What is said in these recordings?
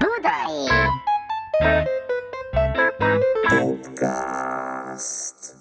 Budai! Podcast.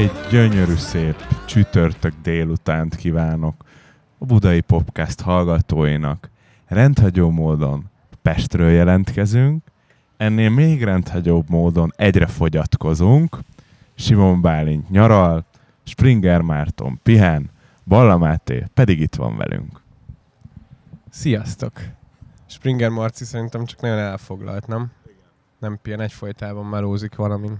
Egy gyönyörű szép csütörtök délutánt kívánok a Budai Popcast hallgatóinak. Rendhagyó módon Pestről jelentkezünk, ennél még rendhagyóbb módon egyre fogyatkozunk. Simon Bálint nyaral, Springer Márton pihen, Balla Máté pedig itt van velünk. Sziasztok! Springer Marci szerintem csak nagyon elfoglalt, nem? Nem pihen egyfolytában melózik valamin.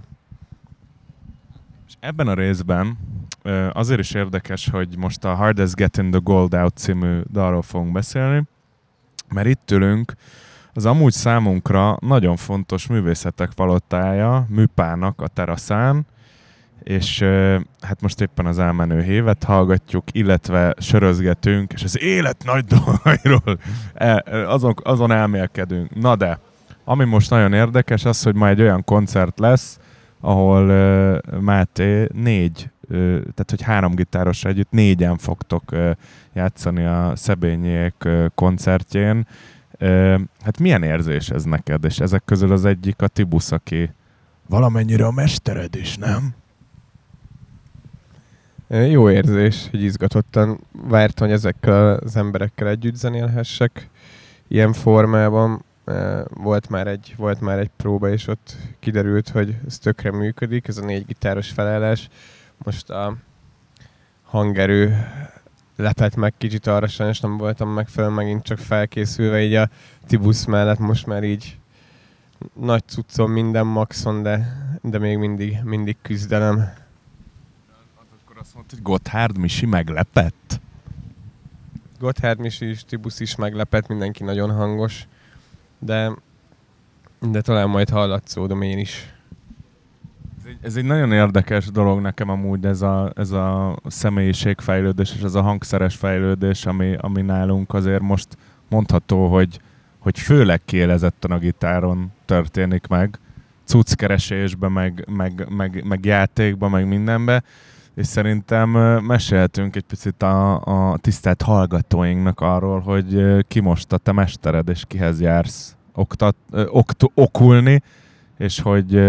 És ebben a részben azért is érdekes, hogy most a Hardest Getting the Gold Out című dalról fogunk beszélni, mert itt ülünk az amúgy számunkra nagyon fontos művészetek palotája, műpának a teraszán, és hát most éppen az elmenő hévet hallgatjuk, illetve sörözgetünk, és az élet nagy dolgairól e, azon, azon elmélkedünk. Na de, ami most nagyon érdekes, az, hogy ma egy olyan koncert lesz, ahol uh, Máté négy, uh, tehát hogy három gitáros együtt négyen fogtok uh, játszani a Szebényiek uh, koncertjén. Uh, hát milyen érzés ez neked? És ezek közül az egyik a Tibusz, aki valamennyire a mestered is, nem? Jó érzés, hogy izgatottan vártam, hogy ezekkel az emberekkel együtt zenélhessek ilyen formában. Volt már egy, volt már egy próba, és ott kiderült, hogy ez tökre működik, ez a négy gitáros felállás. Most a hangerő lepett meg kicsit arra, sajnos nem voltam megfelelően megint csak felkészülve így a Tibusz mellett, most már így nagy cuccom minden maxon, de, de még mindig, mindig küzdelem. Akkor azt mondta, hogy Gotthard Misi meglepett? Gotthard Misi is, Tibusz is meglepett, mindenki nagyon hangos, de, de talán majd hallatszódom én is. Ez egy, ez egy nagyon érdekes dolog nekem amúgy ez a, ez a személyiségfejlődés és ez a hangszeres fejlődés, ami, ami nálunk azért most mondható, hogy, hogy főleg kiélezetten a gitáron történik meg, cucckeresésben, meg, meg, meg, meg játékban, meg mindenbe, és szerintem mesélhetünk egy picit a, a tisztelt hallgatóinknak arról, hogy ki most a te mestered, és kihez jársz oktat, okt, okulni, és hogy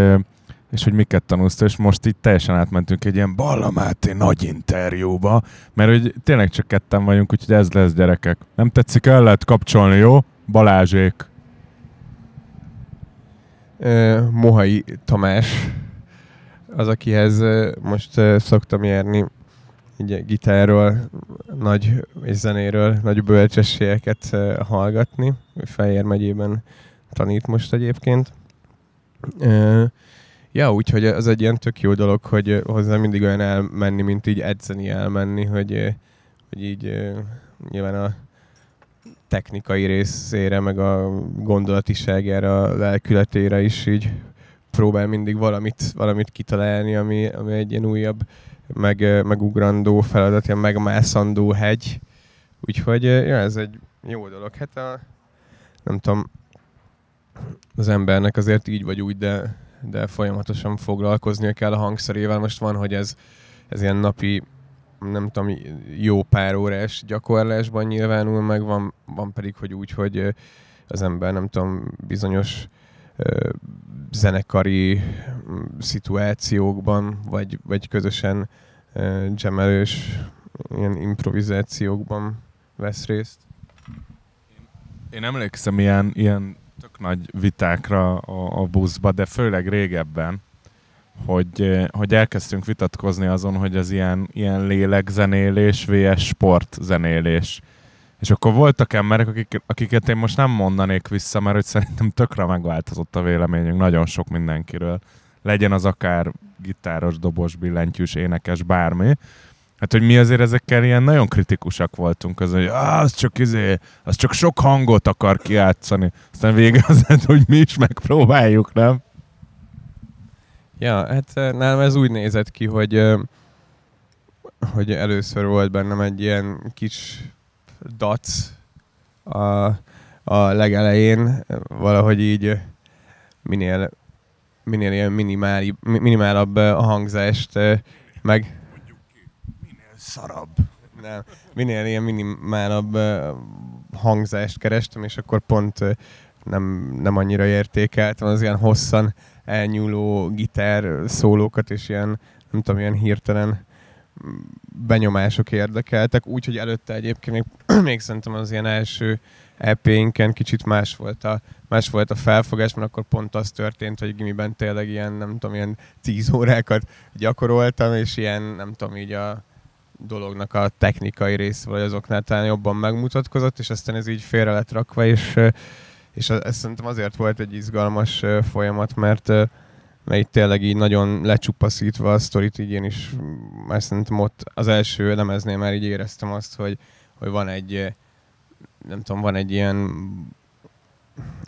és hogy miket tanulsz, és most itt teljesen átmentünk egy ilyen Balla Máté nagy interjúba, mert hogy tényleg csak ketten vagyunk, úgyhogy ez lesz gyerekek. Nem tetszik, el lehet kapcsolni, jó? Balázsék. Mohai Tamás az, akihez most szoktam járni így gitárról, nagy és zenéről, nagy bölcsességeket hallgatni. Fejér megyében tanít most egyébként. Ja, úgyhogy az egy ilyen tök jó dolog, hogy hozzá mindig olyan elmenni, mint így edzeni elmenni, hogy, hogy így nyilván a technikai részére, meg a gondolatiságára, a lelkületére is így próbál mindig valamit, valamit kitalálni, ami, ami egy ilyen újabb, meg, megugrandó feladat, ilyen megmászandó hegy. Úgyhogy ja, ez egy jó dolog. Hát a, nem tudom, az embernek azért így vagy úgy, de, de folyamatosan foglalkoznia kell a hangszerével. Most van, hogy ez, ez ilyen napi, nem tudom, jó pár órás gyakorlásban nyilvánul meg, van, van pedig, hogy úgy, hogy az ember, nem tudom, bizonyos ö, zenekari mm, szituációkban, vagy, vagy közösen jamelős ilyen improvizációkban vesz részt. Én emlékszem ilyen, ilyen tök nagy vitákra a, a buszba, de főleg régebben, hogy, hogy elkezdtünk vitatkozni azon, hogy az ilyen, ilyen lélekzenélés vs sportzenélés. És akkor voltak emberek, akik, akiket én most nem mondanék vissza, mert hogy szerintem tökre megváltozott a véleményünk nagyon sok mindenkiről. Legyen az akár gitáros, dobos, billentyűs, énekes, bármi. Hát, hogy mi azért ezekkel ilyen nagyon kritikusak voltunk, az, hogy az csak izé, az csak sok hangot akar kiátszani. Aztán vége az hogy mi is megpróbáljuk, nem? Ja, hát eh, nálam ez úgy nézett ki, hogy, eh, hogy először volt bennem egy ilyen kis dac a, a legelején, valahogy így eh, minél, minél ilyen minimáli, mi- minimálabb eh, a hangzást eh, meg Szarabb. nem, minél ilyen minimálabb uh, hangzást kerestem, és akkor pont nem, nem annyira értékeltem az ilyen hosszan elnyúló gitár szólókat, és ilyen, nem tudom, ilyen hirtelen mm, benyomások érdekeltek, úgyhogy előtte egyébként még, még szerintem az ilyen első EP-inken kicsit más volt a, más volt a felfogás, mert akkor pont az történt, hogy gimiben tényleg ilyen, nem tudom, ilyen tíz órákat gyakoroltam, és ilyen, nem tudom, így a dolognak a technikai része, vagy azoknál talán jobban megmutatkozott, és aztán ez így félre lett rakva, és, és ez szerintem azért volt egy izgalmas folyamat, mert, mert itt tényleg így nagyon lecsupaszítva a sztorit, így én is már szerintem ott az első lemeznél már így éreztem azt, hogy, hogy van egy nem tudom, van egy ilyen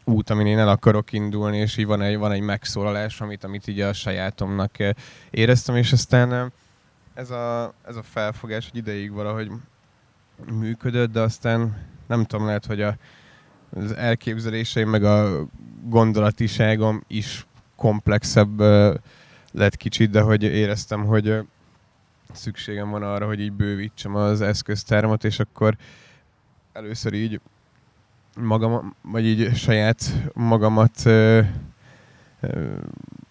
út, amin én el akarok indulni, és így van egy, van egy megszólalás, amit, amit így a sajátomnak éreztem, és aztán ez a, ez a felfogás egy ideig valahogy működött, de aztán nem tudom, lehet, hogy a, az elképzeléseim meg a gondolatiságom is komplexebb lett kicsit, de hogy éreztem, hogy szükségem van arra, hogy így bővítsem az eszköztáramat, és akkor először így magam, vagy így saját magamat ö, ö,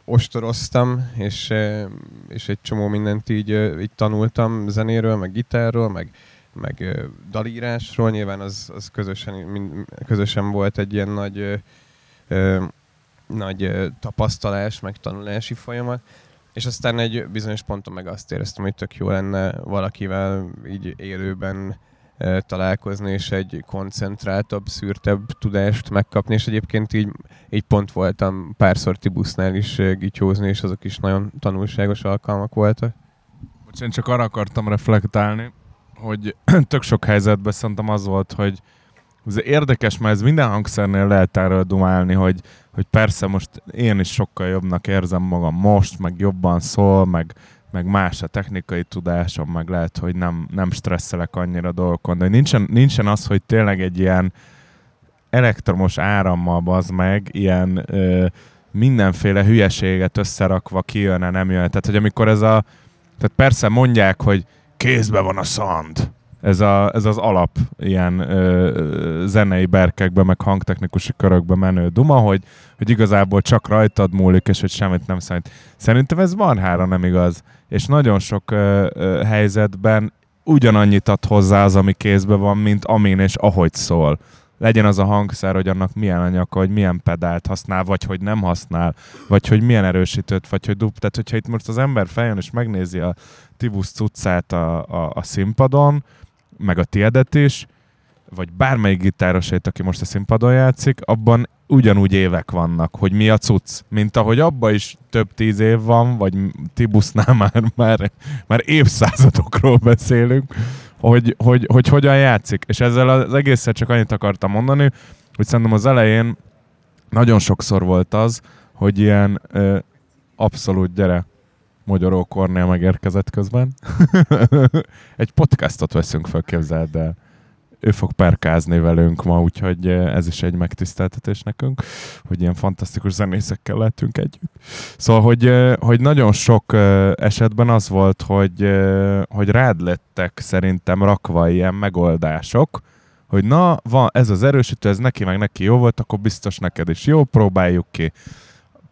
ostoroztam, és, ö, és egy csomó mindent így, ö, így tanultam zenéről, meg gitárról, meg, meg ö, dalírásról. Nyilván az, az közösen, mind, közösen volt egy ilyen nagy, ö, ö, nagy tapasztalás, meg tanulási folyamat. És aztán egy bizonyos ponton meg azt éreztem, hogy tök jó lenne valakivel így élőben találkozni, és egy koncentráltabb, szűrtebb tudást megkapni, és egyébként így, így pont voltam párszor Tibusznál is ö, gityózni, és azok is nagyon tanulságos alkalmak voltak. Bocs, én csak arra akartam reflektálni, hogy tök sok helyzetben szerintem az volt, hogy ez érdekes, mert ez minden hangszernél lehet erről dumálni, hogy, hogy persze most én is sokkal jobbnak érzem magam most, meg jobban szól, meg, meg más a technikai tudásom, meg lehet, hogy nem, nem stresszelek annyira dolgokon, de nincsen, nincsen az, hogy tényleg egy ilyen elektromos árammal bazd meg, ilyen ö, mindenféle hülyeséget összerakva kijön-e, nem jön. Tehát, hogy amikor ez a... Tehát persze mondják, hogy kézbe van a szand. Ez, a, ez az alap ilyen ö, zenei berkekbe, meg hangtechnikusi körökbe menő duma, hogy, hogy igazából csak rajtad múlik, és hogy semmit nem számít. Szerintem ez marhára nem igaz. És nagyon sok ö, ö, helyzetben ugyanannyit ad hozzá az, ami kézbe van, mint amin és ahogy szól. Legyen az a hangszer, hogy annak milyen anyaka, hogy milyen pedált használ, vagy hogy nem használ, vagy hogy milyen erősítőt, vagy hogy dub. Tehát, hogyha itt most az ember feljön és megnézi a Tibus cuccát a, a, a színpadon, meg a tiedet is, vagy bármelyik gitárosét, aki most a színpadon játszik, abban ugyanúgy évek vannak, hogy mi a cucc. Mint ahogy abba is több tíz év van, vagy Tibusznál már, már, már évszázadokról beszélünk, hogy, hogy, hogy hogyan játszik. És ezzel az egészet csak annyit akartam mondani, hogy szerintem az elején nagyon sokszor volt az, hogy ilyen ö, abszolút gyere, Magyaró Kornél megérkezett közben. Egy podcastot veszünk fel, képzeld el. Ő fog perkázni velünk ma, úgyhogy eh, ez is egy megtiszteltetés nekünk, hogy ilyen fantasztikus zenészekkel lehetünk együtt. Szóval, hogy, eh, hogy nagyon sok eh, esetben az volt, hogy, hogy rád lettek szerintem rakva ilyen megoldások, hogy na, van ez az erősítő, ez neki meg neki jó volt, akkor biztos neked is jó, próbáljuk ki.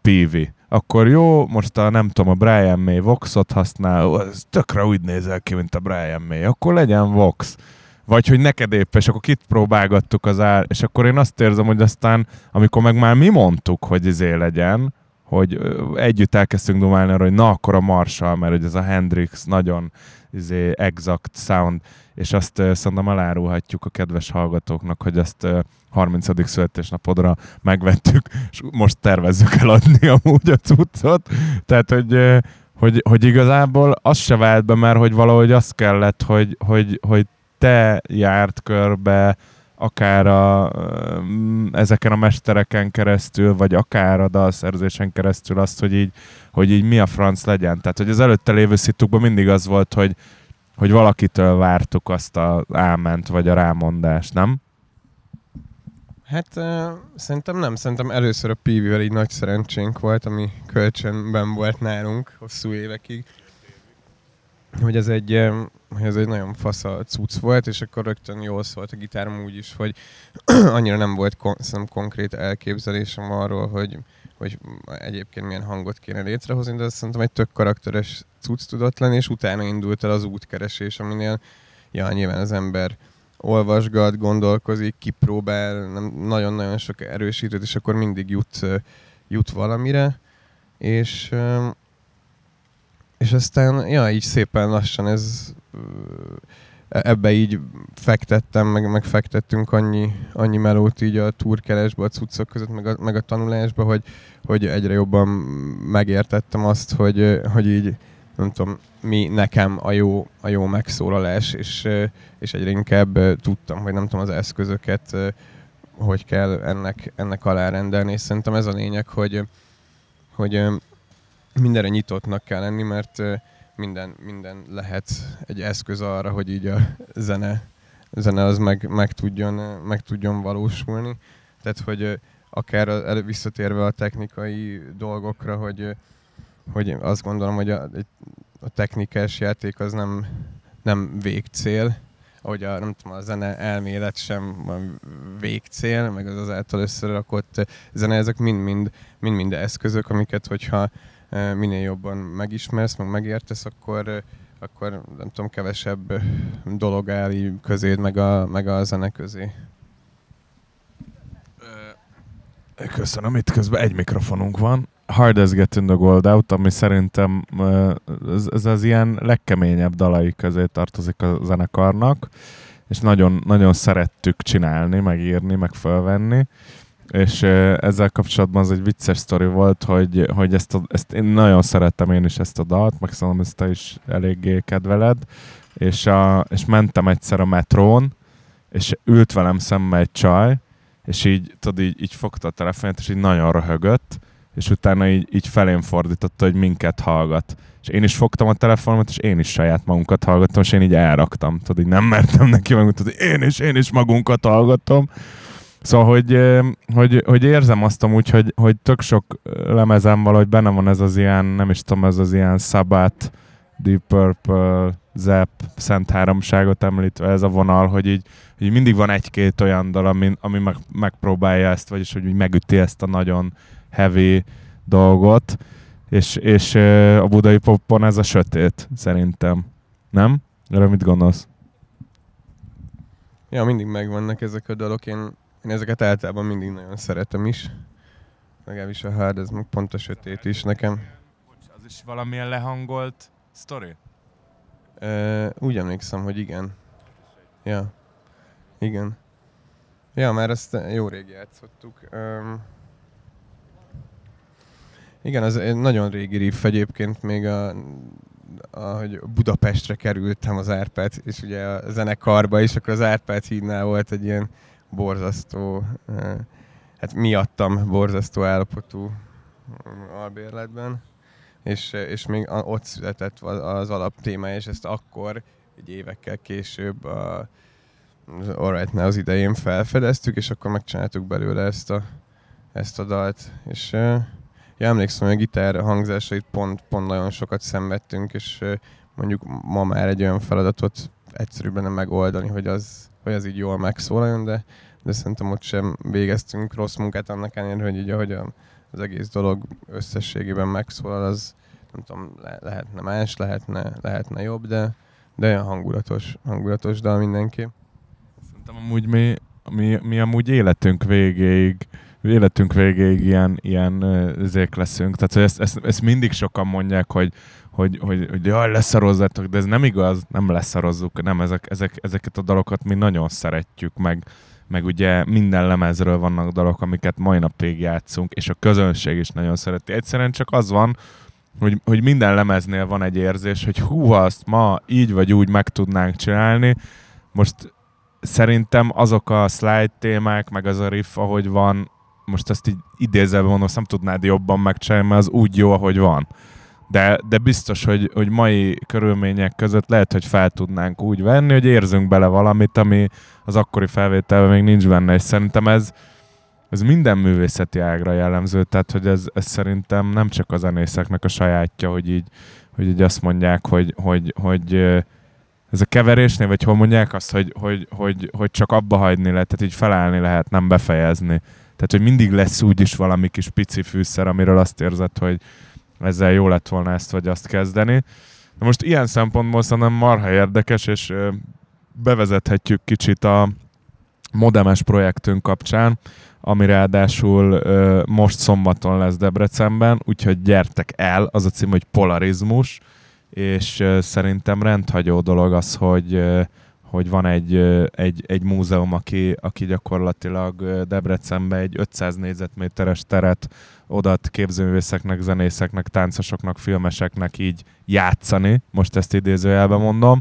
PV. Akkor jó, most a nem tudom, a Brian May Voxot használ, ó, ez tökre úgy nézel ki, mint a Brian May, akkor legyen Vox. Vagy hogy neked épp, és akkor kit próbálgattuk az ár, és akkor én azt érzem, hogy aztán, amikor meg már mi mondtuk, hogy izé legyen, hogy együtt elkezdtünk dumálni arra, hogy na akkor a Marshall, mert hogy ez a Hendrix nagyon izé, exact sound, és azt uh, szerintem elárulhatjuk a kedves hallgatóknak, hogy ezt uh, 30. születésnapodra megvettük, és most tervezzük eladni amúgy a cuccot. Tehát, hogy, hogy, hogy igazából az se vált be, mert hogy valahogy az kellett, hogy, hogy, hogy te járt körbe, akár a, ezeken a mestereken keresztül, vagy akár a dalszerzésen keresztül azt, hogy így, hogy így mi a franc legyen. Tehát, hogy az előtte lévő szitukban mindig az volt, hogy, hogy valakitől vártuk azt a áment, vagy a rámondást, nem? Hát uh, szerintem nem, szerintem először a PV-vel így nagy szerencsénk volt, ami kölcsönben volt nálunk hosszú évekig. Hogy ez egy, hogy ez egy nagyon fasz a cucc volt, és akkor rögtön jól szólt a gitárom úgy is, hogy annyira nem volt kon- konkrét elképzelésem arról, hogy, hogy egyébként milyen hangot kéne létrehozni, de szerintem egy tök karakteres cucc tudott lenni, és utána indult el az útkeresés, aminél ja, nyilván az ember olvasgat, gondolkozik, kipróbál, nem, nagyon-nagyon sok erősítőt, és akkor mindig jut, jut valamire, és és aztán, ja, így szépen lassan ez ebbe így fektettem, meg, meg fektettünk annyi, annyi melót így a túrkeresbe, a cuccok között, meg a, meg a tanulásba, hogy, hogy egyre jobban megértettem azt, hogy, hogy így nem tudom, mi nekem a jó, a jó megszólalás, és, és egyre inkább tudtam, hogy nem tudom az eszközöket, hogy kell ennek, ennek alárendelni, és szerintem ez a lényeg, hogy, hogy mindenre nyitottnak kell lenni, mert minden, minden lehet egy eszköz arra, hogy így a zene, zene az meg, meg, tudjon, meg tudjon valósulni. Tehát, hogy akár a, visszatérve a technikai dolgokra, hogy, hogy azt gondolom, hogy a, a technikás játék az nem, nem végcél, ahogy a, nem tudom, a zene elmélet sem van végcél, meg az azáltal összerakott zene, ezek mind-mind, mind-mind eszközök, amiket, hogyha minél jobban megismersz, meg megértesz, akkor, akkor nem tudom, kevesebb dolog áll közéd, meg a, meg a zene közé. Köszönöm, itt közben egy mikrofonunk van. Hard as Getting the Gold Out, ami szerintem ez, ez az ilyen legkeményebb dalai közé tartozik a zenekarnak, és nagyon, nagyon szerettük csinálni, megírni, meg felvenni és ezzel kapcsolatban az egy vicces sztori volt, hogy, hogy ezt, a, ezt én nagyon szerettem én is ezt a dalt, meg szerintem ezt te is eléggé kedveled, és, a, és mentem egyszer a metrón, és ült velem szembe egy csaj, és így, tudod, így, így fogta a telefonját, és így nagyon röhögött, és utána így, így felén fordította, hogy minket hallgat. És én is fogtam a telefonomat, és én is saját magunkat hallgattam, és én így elraktam. Tudod, így nem mertem neki megmutatni, hogy én is, én is magunkat hallgatom. Szóval, hogy, hogy, hogy érzem azt amúgy, hogy, hogy tök sok lemezem valahogy benne van ez az ilyen, nem is tudom, ez az ilyen Sabbath, Deep Purple, Zep, Szent Háromságot említve ez a vonal, hogy így, hogy mindig van egy-két olyan dal, ami, ami meg, megpróbálja ezt, vagyis hogy megüti ezt a nagyon heavy dolgot, és, és a budai popon ez a sötét, szerintem. Nem? Erre mit gondolsz? Ja, mindig megvannak ezek a dalok. Én én ezeket általában mindig nagyon szeretem is. Legalábbis a hard, ez meg pont a sötét is nekem. Az is valamilyen lehangolt sztori? Uh, úgy emlékszem, hogy igen. Ja. Igen. Ja, már ezt jó rég játszottuk. Um, igen, az egy nagyon régi riff egyébként, még a, ahogy Budapestre kerültem az Árpád, és ugye a zenekarba is, akkor az Árpád hídnál volt egy ilyen borzasztó, hát miattam borzasztó állapotú albérletben, és, és még ott született az alaptéma, és ezt akkor, egy évekkel később a, Alright Now az idején felfedeztük, és akkor megcsináltuk belőle ezt a, ezt a dalt. És ja, emlékszem, hogy a gitár hangzásait pont, pont nagyon sokat szenvedtünk, és mondjuk ma már egy olyan feladatot egyszerűbben megoldani, hogy az, hogy az így jól megszólaljon, de, de szerintem ott sem végeztünk rossz munkát annak ellenére, hogy így ahogy az egész dolog összességében megszólal, az nem tudom, le, lehetne más, lehetne, lehetne jobb, de, de olyan hangulatos, hangulatos dal mindenki. Szerintem amúgy mi, mi, mi amúgy életünk végéig életünk végéig ilyen, ilyen zék leszünk. Tehát hogy ezt, ezt, ezt, mindig sokan mondják, hogy, hogy, hogy, hogy jaj, leszarozzátok, de ez nem igaz, nem leszarozzuk, nem, ezek, ezek, ezeket a dalokat mi nagyon szeretjük, meg, meg ugye minden lemezről vannak dalok, amiket mai napig játszunk, és a közönség is nagyon szereti. Egyszerűen csak az van, hogy, hogy minden lemeznél van egy érzés, hogy hú, azt ma így vagy úgy meg tudnánk csinálni. Most szerintem azok a slide témák, meg az a riff, ahogy van, most ezt így idézelve mondom, azt nem tudnád jobban megcsinálni, mert az úgy jó, ahogy van. De, de biztos, hogy, hogy mai körülmények között lehet, hogy fel tudnánk úgy venni, hogy érzünk bele valamit, ami az akkori felvételben még nincs benne, és szerintem ez, ez minden művészeti ágra jellemző, tehát hogy ez, ez szerintem nem csak a zenészeknek a sajátja, hogy így, hogy így azt mondják, hogy, hogy, hogy ez a keverésnél, vagy hol mondják azt, hogy, hogy, hogy, hogy csak abba hagyni lehet, tehát így felállni lehet, nem befejezni. Tehát, hogy mindig lesz úgyis valami kis pici fűszer, amiről azt érzed, hogy ezzel jó lett volna ezt vagy azt kezdeni. Na most ilyen szempontból szerintem marha érdekes, és bevezethetjük kicsit a modemes projektünk kapcsán, ami ráadásul most szombaton lesz Debrecenben, úgyhogy gyertek el, az a cím, hogy Polarizmus, és szerintem rendhagyó dolog az, hogy hogy van egy, egy, egy múzeum, aki, aki gyakorlatilag Debrecenbe egy 500 négyzetméteres teret odat képzőművészeknek, zenészeknek, táncosoknak, filmeseknek így játszani, most ezt idézőjelben mondom.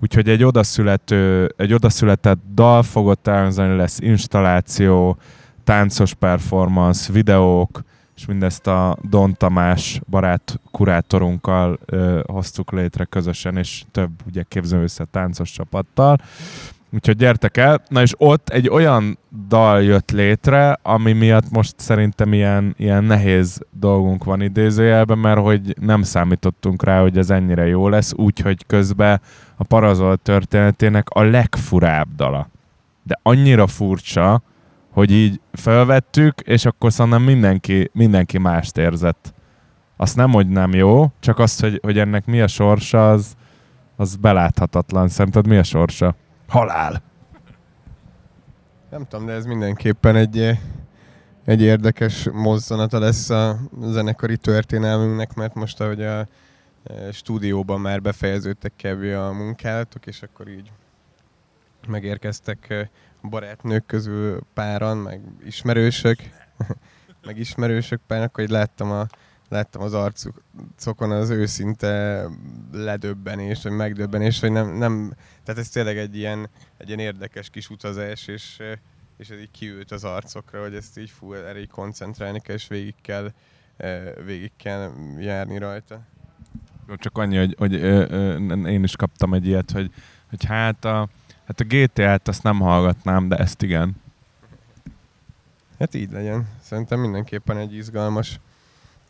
Úgyhogy egy odaszülető, egy odaszületett dal fogott elhangzani, lesz installáció, táncos performance, videók, és mindezt a Don Tamás barát kurátorunkkal ö, hoztuk létre közösen, és több ugye képzőművészet táncos csapattal. Úgyhogy gyertek el. Na és ott egy olyan dal jött létre, ami miatt most szerintem ilyen, ilyen nehéz dolgunk van idézőjelben, mert hogy nem számítottunk rá, hogy ez ennyire jó lesz, úgyhogy közben a Parazol történetének a legfurább dala. De annyira furcsa, hogy így felvettük, és akkor szerintem mindenki, mindenki mást érzett. Azt nem, hogy nem jó, csak azt, hogy, hogy ennek mi a sorsa, az, az beláthatatlan. Szerinted mi a sorsa? Halál! Nem tudom, de ez mindenképpen egy, egy érdekes mozzanata lesz a zenekari történelmünknek, mert most, ahogy a e, stúdióban már befejeződtek kevés a munkálatok, és akkor így megérkeztek e, barátnők közül páran, meg ismerősök, meg ismerősök páran, így láttam, a, láttam az arcukon az őszinte ledöbbenés, vagy megdöbbenés, hogy nem, nem, tehát ez tényleg egy ilyen, egy ilyen érdekes kis utazás, és, és ez így kiült az arcokra, hogy ezt így fú, erre így koncentrálni kell, és végig kell, végig kell járni rajta. Csak annyi, hogy, hogy ö, ö, én is kaptam egy ilyet, hogy, hogy hát a, Hát a GTA-t azt nem hallgatnám, de ezt igen. Hát így legyen. Szerintem mindenképpen egy izgalmas,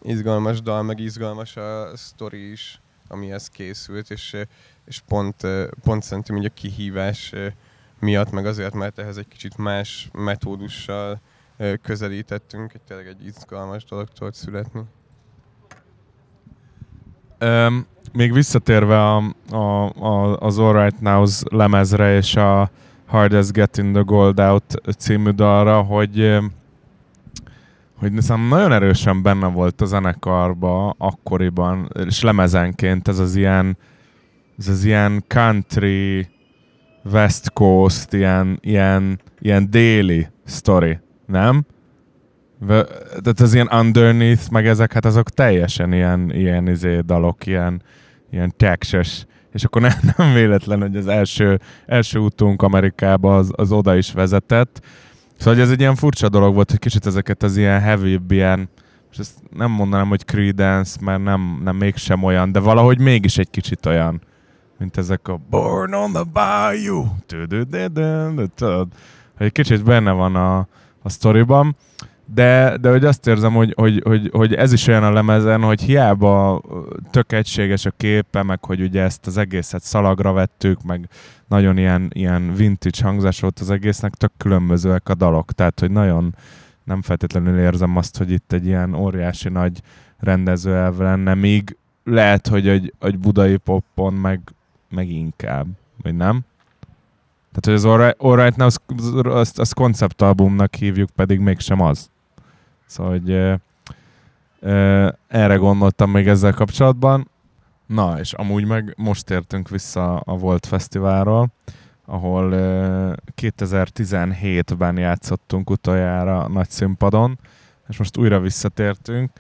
izgalmas dal, meg izgalmas a sztori is, amihez készült, és, és pont, pont szerintem így a kihívás miatt, meg azért, mert ehhez egy kicsit más metódussal közelítettünk, hogy tényleg egy izgalmas dolog tudott születni. Um, még visszatérve a, a, a, az All Right Now-z lemezre és a Hard Getting the Gold Out című dalra, hogy hogy nekem nagyon erősen benne volt a zenekarba akkoriban, és lemezenként ez az ilyen ez az ilyen country West Coast, ilyen, ilyen, ilyen déli story, nem? Tehát az ilyen underneath, meg ezek, hát azok teljesen ilyen, ilyen izé dalok, ilyen, ilyen Texas, és akkor nem, nem véletlen, hogy az első, első útunk Amerikába az, az oda is vezetett. Szóval hogy ez egy ilyen furcsa dolog volt, hogy kicsit ezeket az ilyen heavy ilyen, és ezt nem mondanám, hogy Creedence, mert nem, nem mégsem olyan, de valahogy mégis egy kicsit olyan, mint ezek a Born on the Bayou, tudod, egy kicsit benne van a, a sztoriban de, de hogy azt érzem, hogy, hogy, hogy, hogy, ez is olyan a lemezen, hogy hiába tök egységes a képe, meg hogy ugye ezt az egészet szalagra vettük, meg nagyon ilyen, ilyen vintage hangzás volt az egésznek, tök különbözőek a dalok, tehát hogy nagyon nem feltétlenül érzem azt, hogy itt egy ilyen óriási nagy rendezőelv lenne, míg lehet, hogy egy, egy budai poppon meg, meg inkább, vagy nem? Tehát, hogy az All Right, All right Now, azt, azt konceptalbumnak hívjuk, pedig mégsem az. Szóval, hogy ö, erre gondoltam még ezzel kapcsolatban. Na, és amúgy meg most értünk vissza a Volt Fesztiválról, ahol ö, 2017-ben játszottunk utoljára nagy színpadon, és most újra visszatértünk,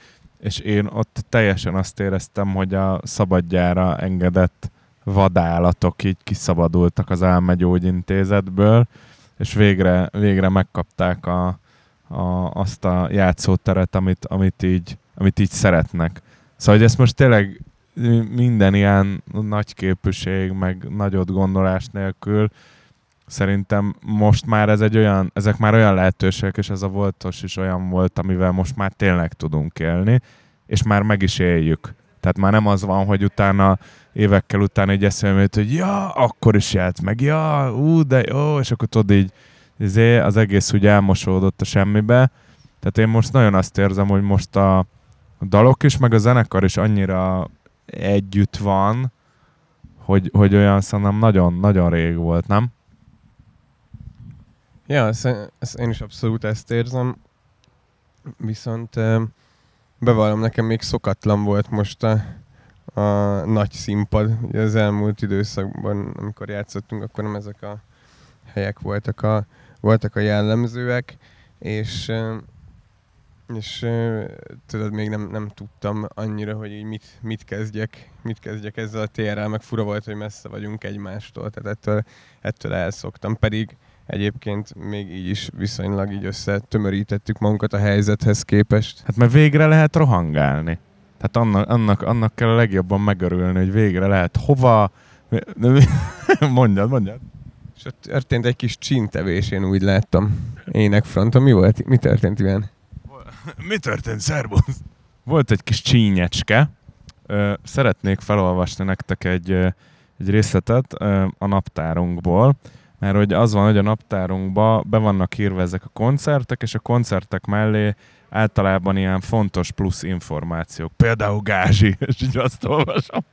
és én ott teljesen azt éreztem, hogy a szabadjára engedett vadállatok így kiszabadultak az álmegyógyintézetből, és végre, végre megkapták a, a, azt a játszóteret, amit, amit, így, amit így szeretnek. Szóval, hogy ezt most tényleg minden ilyen nagy képűség, meg nagyot gondolás nélkül szerintem most már ez egy olyan, ezek már olyan lehetőségek, és ez a voltos is olyan volt, amivel most már tényleg tudunk élni, és már meg is éljük. Tehát már nem az van, hogy utána évekkel utána egy eszembe hogy ja, akkor is járt meg, ja, ú, de jó, és akkor tudod így, izé, az egész úgy elmosódott a semmibe. Tehát én most nagyon azt érzem, hogy most a, dalok is, meg a zenekar is annyira együtt van, hogy, hogy olyan szerintem nagyon-nagyon rég volt, nem? Ja, ezt, ezt én is abszolút ezt érzem. Viszont bevallom, nekem még szokatlan volt most a, a nagy színpad. Ugye az elmúlt időszakban, amikor játszottunk, akkor nem ezek a helyek voltak a, voltak a jellemzőek, és és tudod, még nem, nem tudtam annyira, hogy így mit, mit, kezdjek, mit kezdjek ezzel a TRL, meg fura volt, hogy messze vagyunk egymástól, tehát ettől, ettől elszoktam, pedig egyébként még így is viszonylag így összetömörítettük magunkat a helyzethez képest. Hát mert végre lehet rohangálni. Tehát annak, annak, annak kell a legjobban megörülni, hogy végre lehet hova... mondjad, mondjad. És ott történt egy kis csintevés, én úgy láttam. Énekfronton. Mi volt? Mi történt ilyen? Mi történt, szervusz? Volt egy kis csínyecske. Szeretnék felolvasni nektek egy, egy részletet a naptárunkból, mert hogy az van, hogy a naptárunkba be vannak írva ezek a koncertek, és a koncertek mellé általában ilyen fontos plusz információk. Például Gázsi, és így azt olvasom.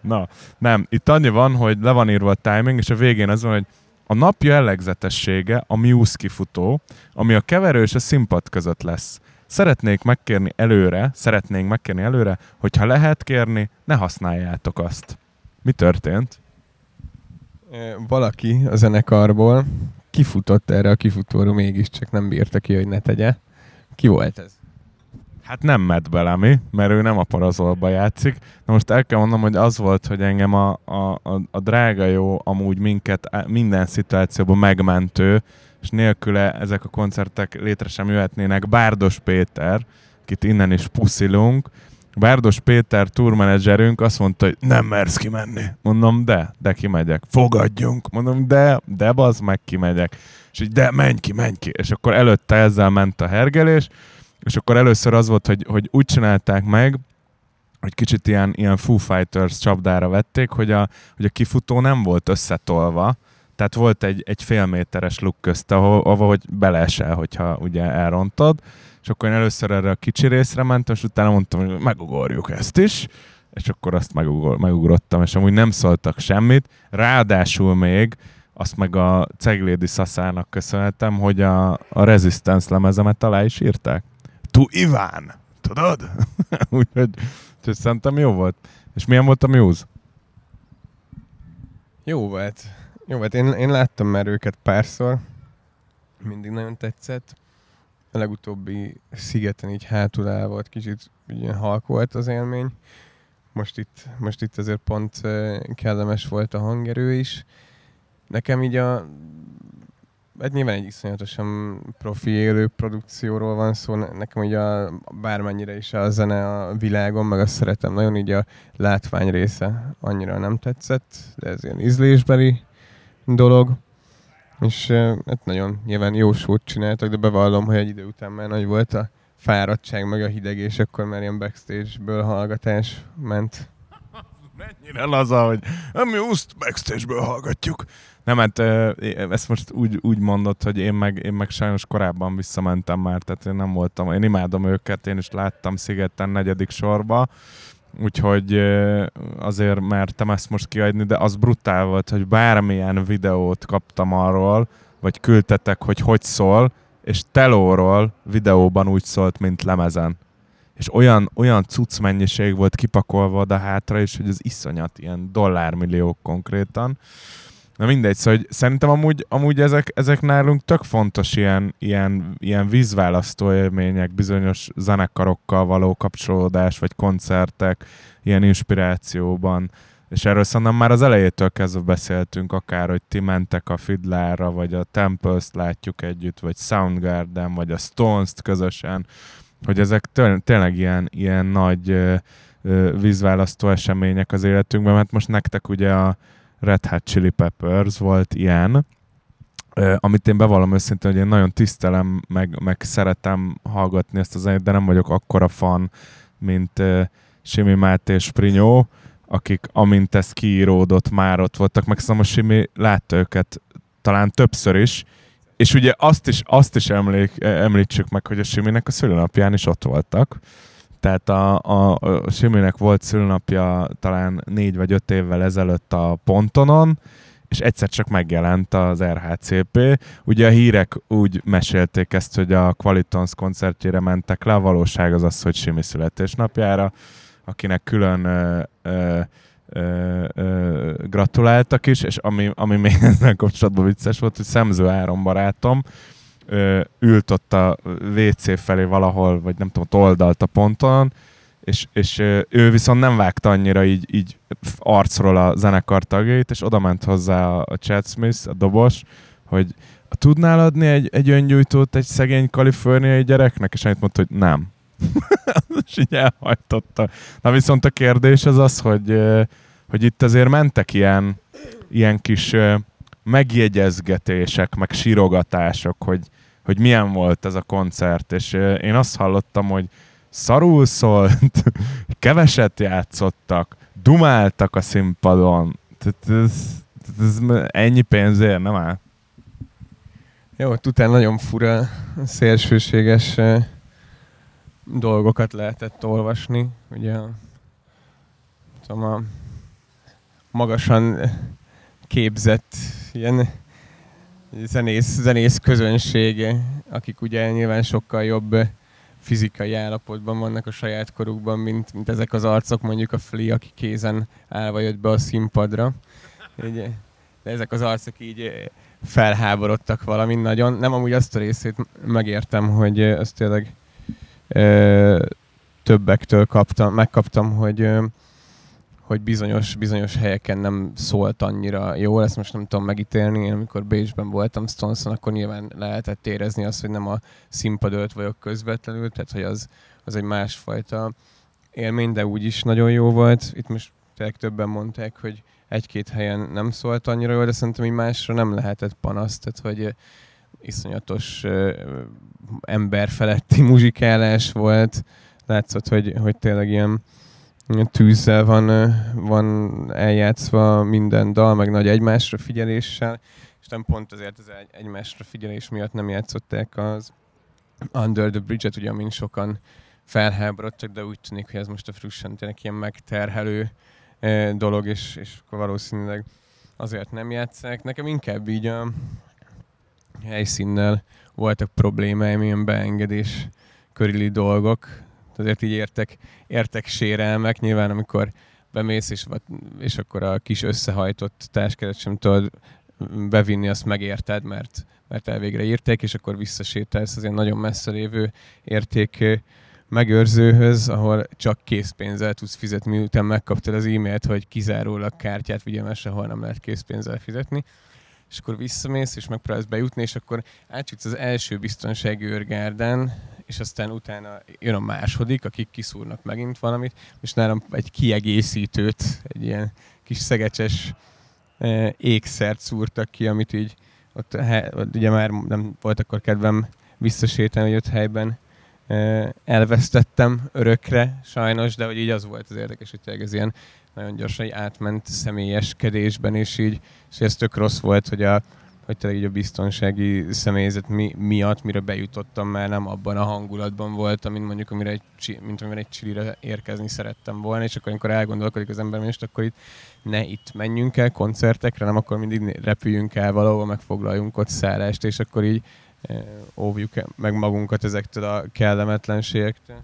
Na, nem. Itt annyi van, hogy le van írva a timing, és a végén az van, hogy a nap jellegzetessége a Muse kifutó, ami a keverő és a színpad között lesz. Szeretnék megkérni előre, szeretnénk megkérni előre, hogyha lehet kérni, ne használjátok azt. Mi történt? Valaki a zenekarból kifutott erre a kifutóra, mégiscsak nem bírta ki, hogy ne tegye. Ki volt ez? Hát nem Matt Bellamy, mert ő nem a parazolba játszik. Na most el kell mondanom, hogy az volt, hogy engem a, a, a, a drága jó, amúgy minket minden szituációban megmentő, és nélküle ezek a koncertek létre sem jöhetnének. Bárdos Péter, akit innen is puszilunk, Bárdos Péter tourmenedzserünk azt mondta, hogy nem mersz kimenni. Mondom, de, de kimegyek. Fogadjunk. Mondom, de, de bazd meg kimegyek. És így, de menj ki, menj ki. És akkor előtte ezzel ment a hergelés, és akkor először az volt, hogy, hogy úgy csinálták meg, hogy kicsit ilyen, ilyen Foo Fighters csapdára vették, hogy a, hogy a kifutó nem volt összetolva, tehát volt egy, egy fél méteres luk közt, ahol, ahol hogy beleesel, hogyha ugye elrontod, és akkor én először erre a kicsi részre mentem, és utána mondtam, hogy megugorjuk ezt is, és akkor azt megugor, megugrottam, és amúgy nem szóltak semmit, ráadásul még azt meg a Ceglédi Szaszának köszönhetem, hogy a, a Resistance lemezemet alá is írták. Tu Iván! Tudod? úgyhogy, úgyhogy szerintem jó volt. És milyen volt a Muse? Jó volt. Jó volt. Én, én láttam már őket párszor. Mindig nagyon tetszett. A legutóbbi szigeten így hátul el volt, kicsit ilyen halk volt az élmény. Most itt, most itt azért pont kellemes volt a hangerő is. Nekem így a hát nyilván egy iszonyatosan profi élő produkcióról van szó, nekem ugye a, bármennyire is a zene a világon, meg azt szeretem nagyon, így a látvány része annyira nem tetszett, de ez ilyen ízlésbeli dolog. És hát nagyon nyilván jó sót csináltak, de bevallom, hogy egy idő után már nagy volt a fáradtság, meg a hideg, és akkor már ilyen backstage-ből hallgatás ment. Mennyire laza, hogy mi úszt backstage-ből hallgatjuk. Nem, hát ezt most úgy, úgy mondott, hogy én meg, én meg sajnos korábban visszamentem már, tehát én nem voltam, én imádom őket, én is láttam Szigeten negyedik sorba, úgyhogy azért mertem ezt most kiadni, de az brutál volt, hogy bármilyen videót kaptam arról, vagy küldtetek, hogy hogy szól, és telóról videóban úgy szólt, mint lemezen. És olyan, olyan cucc mennyiség volt kipakolva oda hátra is, hogy az iszonyat, ilyen dollármilliók konkrétan. Na mindegy, szóval hogy szerintem amúgy, amúgy ezek, ezek nálunk tök fontos ilyen, ilyen, ilyen vízválasztó élmények, bizonyos zenekarokkal való kapcsolódás, vagy koncertek, ilyen inspirációban. És erről szerintem már az elejétől kezdve beszéltünk, akár, hogy ti mentek a Fidlára, vagy a Tempest látjuk együtt, vagy Soundgarden, vagy a Stones-t közösen, hogy ezek tényleg ilyen, ilyen nagy vízválasztó események az életünkben, mert most nektek ugye a Red Hot Chili Peppers volt ilyen, amit én bevallom őszintén, hogy én nagyon tisztelem, meg, meg szeretem hallgatni ezt a zenét, de nem vagyok akkora fan, mint Simi Máté és Prinyó, akik amint ez kiíródott, már ott voltak, meg a Simi látta őket talán többször is, és ugye azt is, azt is emlék, említsük meg, hogy a Siminek a szülőnapján is ott voltak. Tehát a, a, a Siminek volt szülőnapja talán négy vagy öt évvel ezelőtt a Pontonon, és egyszer csak megjelent az RHCP. Ugye a hírek úgy mesélték ezt, hogy a Qualitons koncertjére mentek le, a valóság az az, hogy Simi születésnapjára, akinek külön ö, ö, ö, ö, gratuláltak is, és ami, ami még ezzel kapcsolatban vicces volt, hogy Szemző Áron barátom ült ott a WC felé valahol, vagy nem tudom, oldalt a ponton, és, és ő viszont nem vágta annyira így, így arcról a zenekar tagjait, és oda ment hozzá a, a Chad Smith, a dobos, hogy tudnál adni egy, egy öngyújtót egy szegény kaliforniai gyereknek? És annyit mondta, hogy nem. és így elhajtotta. Na viszont a kérdés az az, hogy, hogy itt azért mentek ilyen, ilyen kis megjegyezgetések, meg sírogatások, hogy, hogy milyen volt ez a koncert, és én azt hallottam, hogy szarul szólt, keveset játszottak, dumáltak a színpadon. Tehát ez, ez ennyi pénzért nem áll. Jó, utána nagyon fura, szélsőséges dolgokat lehetett olvasni. Ugye tudom, a magasan képzett ilyen zenész, zenész közönsége, akik ugye nyilván sokkal jobb fizikai állapotban vannak a saját korukban, mint, mint ezek az arcok, mondjuk a Flea, aki kézen állva jött be a színpadra. Így, de ezek az arcok így felháborodtak valamin nagyon. Nem amúgy azt a részét megértem, hogy azt tényleg ö, többektől kaptam, megkaptam, hogy ö, hogy bizonyos, bizonyos helyeken nem szólt annyira jól, ezt most nem tudom megítélni, én amikor Bécsben voltam Stonson, akkor nyilván lehetett érezni azt, hogy nem a színpad előtt vagyok közvetlenül, tehát hogy az, az egy másfajta élmény, de úgy is nagyon jó volt. Itt most tényleg többen mondták, hogy egy-két helyen nem szólt annyira jól, de szerintem így másra nem lehetett panasz, tehát hogy iszonyatos emberfeletti muzsikálás volt. Látszott, hogy, hogy tényleg ilyen tűzzel van, van eljátszva minden dal, meg nagy egymásra figyeléssel, és nem pont azért az egy, egymásra figyelés miatt nem játszották az Under the Bridge-et, ugye, amin sokan felháborodtak, de úgy tűnik, hogy ez most a Frussan tényleg ilyen megterhelő dolog, és, és akkor valószínűleg azért nem játszák. Nekem inkább így a helyszínnel voltak problémáim, ilyen beengedés körüli dolgok, azért így értek, értek sérelmek, nyilván amikor bemész, és, és akkor a kis összehajtott táskeret sem tudod bevinni, azt megérted, mert, mert elvégre írték, és akkor visszasétálsz az ilyen nagyon messze lévő érték megőrzőhöz, ahol csak készpénzzel tudsz fizetni, miután megkaptad az e-mailt, hogy kizárólag kártyát vigye, mert sehol nem lehet készpénzzel fizetni és akkor visszamész, és megpróbálsz bejutni, és akkor átjutsz az első biztonsági őrgárdán, és aztán utána jön a második, akik kiszúrnak megint valamit, és nálam egy kiegészítőt, egy ilyen kis szegecses e, ékszert szúrtak ki, amit így ott, he, ott ugye már nem volt akkor kedvem visszasétálni, hogy ott helyben elvesztettem örökre, sajnos, de hogy így az volt az érdekes, hogy ez ilyen nagyon gyorsan átment személyeskedésben, és így, és ez tök rossz volt, hogy a, hogy tényleg így a biztonsági személyzet mi, miatt, mire bejutottam, már nem abban a hangulatban voltam, mint mondjuk, amire egy, mint amire egy csilire érkezni szerettem volna, és akkor amikor elgondolkodik az ember, és akkor itt ne itt menjünk el koncertekre, nem akkor mindig repüljünk el valahova, megfoglaljunk ott szállást, és akkor így óvjuk meg magunkat ezektől a kellemetlenségektől.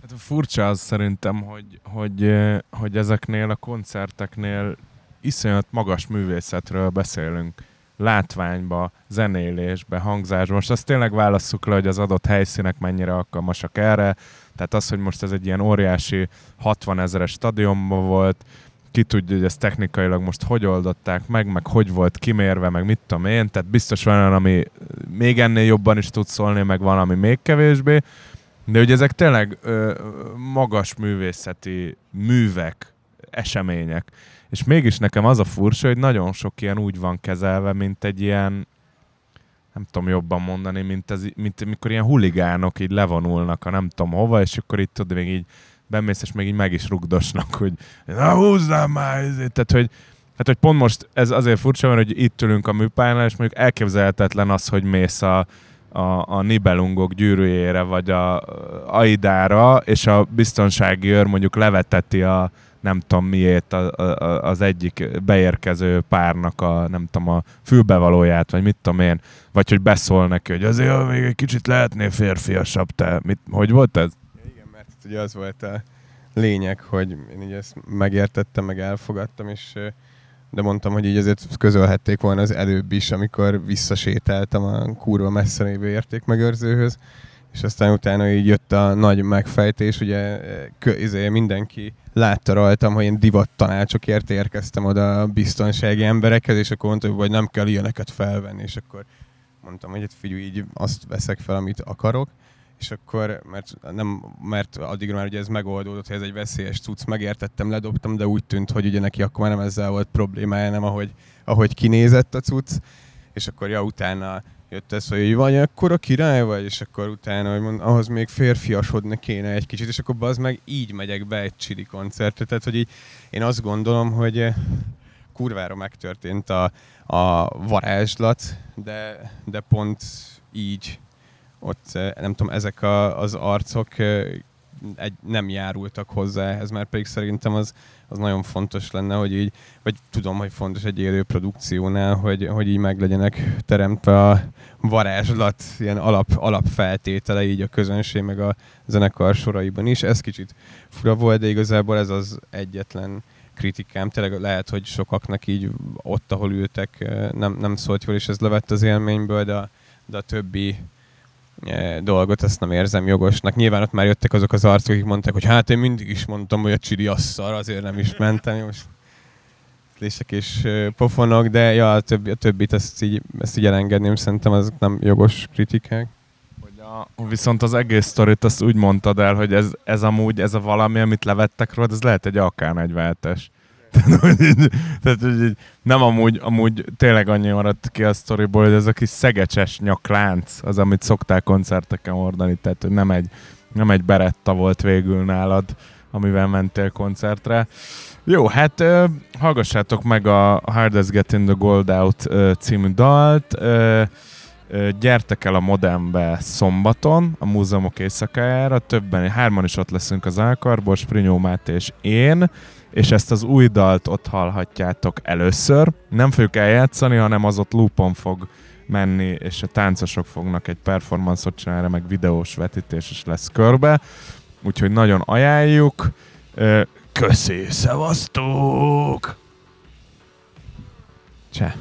Hát furcsa az szerintem, hogy, hogy, hogy ezeknél a koncerteknél iszonyat magas művészetről beszélünk látványba, zenélésbe, hangzásba. Most azt tényleg válasszuk le, hogy az adott helyszínek mennyire alkalmasak erre. Tehát az, hogy most ez egy ilyen óriási 60 ezeres stadionban volt, ki tudja, hogy ezt technikailag most hogy oldották meg, meg hogy volt kimérve, meg mit tudom én, tehát biztos van olyan, ami még ennél jobban is tud szólni, meg van, ami még kevésbé, de ugye ezek tényleg ö, magas művészeti művek, események. És mégis nekem az a furcsa, hogy nagyon sok ilyen úgy van kezelve, mint egy ilyen, nem tudom jobban mondani, mint, ez, mint mikor ilyen huligánok így levonulnak a nem tudom hova, és akkor itt tudod, még így bemész, és még így meg is rugdosnak, hogy na húzzál már, tehát hogy, hát, hogy pont most ez azért furcsa, mert hogy itt ülünk a műpályán, és mondjuk elképzelhetetlen az, hogy mész a, a, a Nibelungok gyűrűjére, vagy a Aidára, és a biztonsági őr mondjuk leveteti a, nem tudom miért a, a, az egyik beérkező párnak a, nem tudom, a fülbevalóját, vagy mit tudom én, vagy hogy beszól neki, hogy azért még egy kicsit lehetnél férfiasabb, te, mit, hogy volt ez? Ugye az volt a lényeg, hogy én így ezt megértettem, meg elfogadtam, és de mondtam, hogy így azért közölhették volna az előbb is, amikor visszasétáltam a kurva messze lévő értékmegőrzőhöz, és aztán utána így jött a nagy megfejtés, ugye kö, izé, mindenki látta rajtam, hogy én divat tanácsokért érkeztem oda a biztonsági emberekhez, és akkor mondta, hogy nem kell ilyeneket felvenni, és akkor mondtam, hogy hát figyelj, így azt veszek fel, amit akarok, és akkor, mert, nem, mert addigra már ugye ez megoldódott, hogy ez egy veszélyes cucc, megértettem, ledobtam, de úgy tűnt, hogy ugye neki akkor már nem ezzel volt problémája, nem ahogy, ahogy kinézett a cucc, és akkor ja, utána jött ez, hogy vagy akkor a király vagy, és akkor utána, hogy mond, ahhoz még férfiasodni kéne egy kicsit, és akkor az meg így megyek be egy csili koncertre. Tehát, hogy így, én azt gondolom, hogy eh, kurvára megtörtént a, a varázslat, de, de pont így ott, nem tudom, ezek a, az arcok egy, nem járultak hozzá ehhez, mert pedig szerintem az, az nagyon fontos lenne, hogy így, vagy tudom, hogy fontos egy élő produkciónál, hogy, hogy így meg legyenek teremtve a varázslat ilyen alap, alapfeltétele így a közönség meg a zenekar soraiban is. Ez kicsit fura volt, de igazából ez az egyetlen kritikám. Tényleg lehet, hogy sokaknak így ott, ahol ültek, nem, nem szólt jól, és ez levett az élményből, de de a többi dolgot, ezt nem érzem jogosnak. Nyilván ott már jöttek azok az arcok, akik mondták, hogy hát én mindig is mondtam, hogy a csiri asszar, azért nem is mentem. Most lések és pofonok, de ja, a, többi, a többit ezt így, ezt így elengedném, szerintem azok nem jogos kritikák. A, viszont az egész sztorit azt úgy mondtad el, hogy ez, ez amúgy, ez a valami, amit levettek róla, ez lehet egy akár nagy váltás. Tehát, hogy nem amúgy, amúgy tényleg annyi maradt ki a sztoriból, hogy ez a kis szegecses nyaklánc, az, amit szoktál koncerteken hordani, tehát hogy nem egy, nem egy beretta volt végül nálad, amivel mentél koncertre. Jó, hát uh, hallgassátok meg a Hardest Getting the Gold Out uh, című dalt. Uh, gyertek el a Modembe szombaton, a múzeumok éjszakájára, többen, hárman is ott leszünk az Ákarból, Sprinyó Máté és én, és ezt az új dalt ott hallhatjátok először. Nem fogjuk eljátszani, hanem az ott loopon fog menni, és a táncosok fognak egy performance-ot csinálni, meg videós vetítés is lesz körbe. Úgyhogy nagyon ajánljuk. Köszi, szevasztok! Cseh!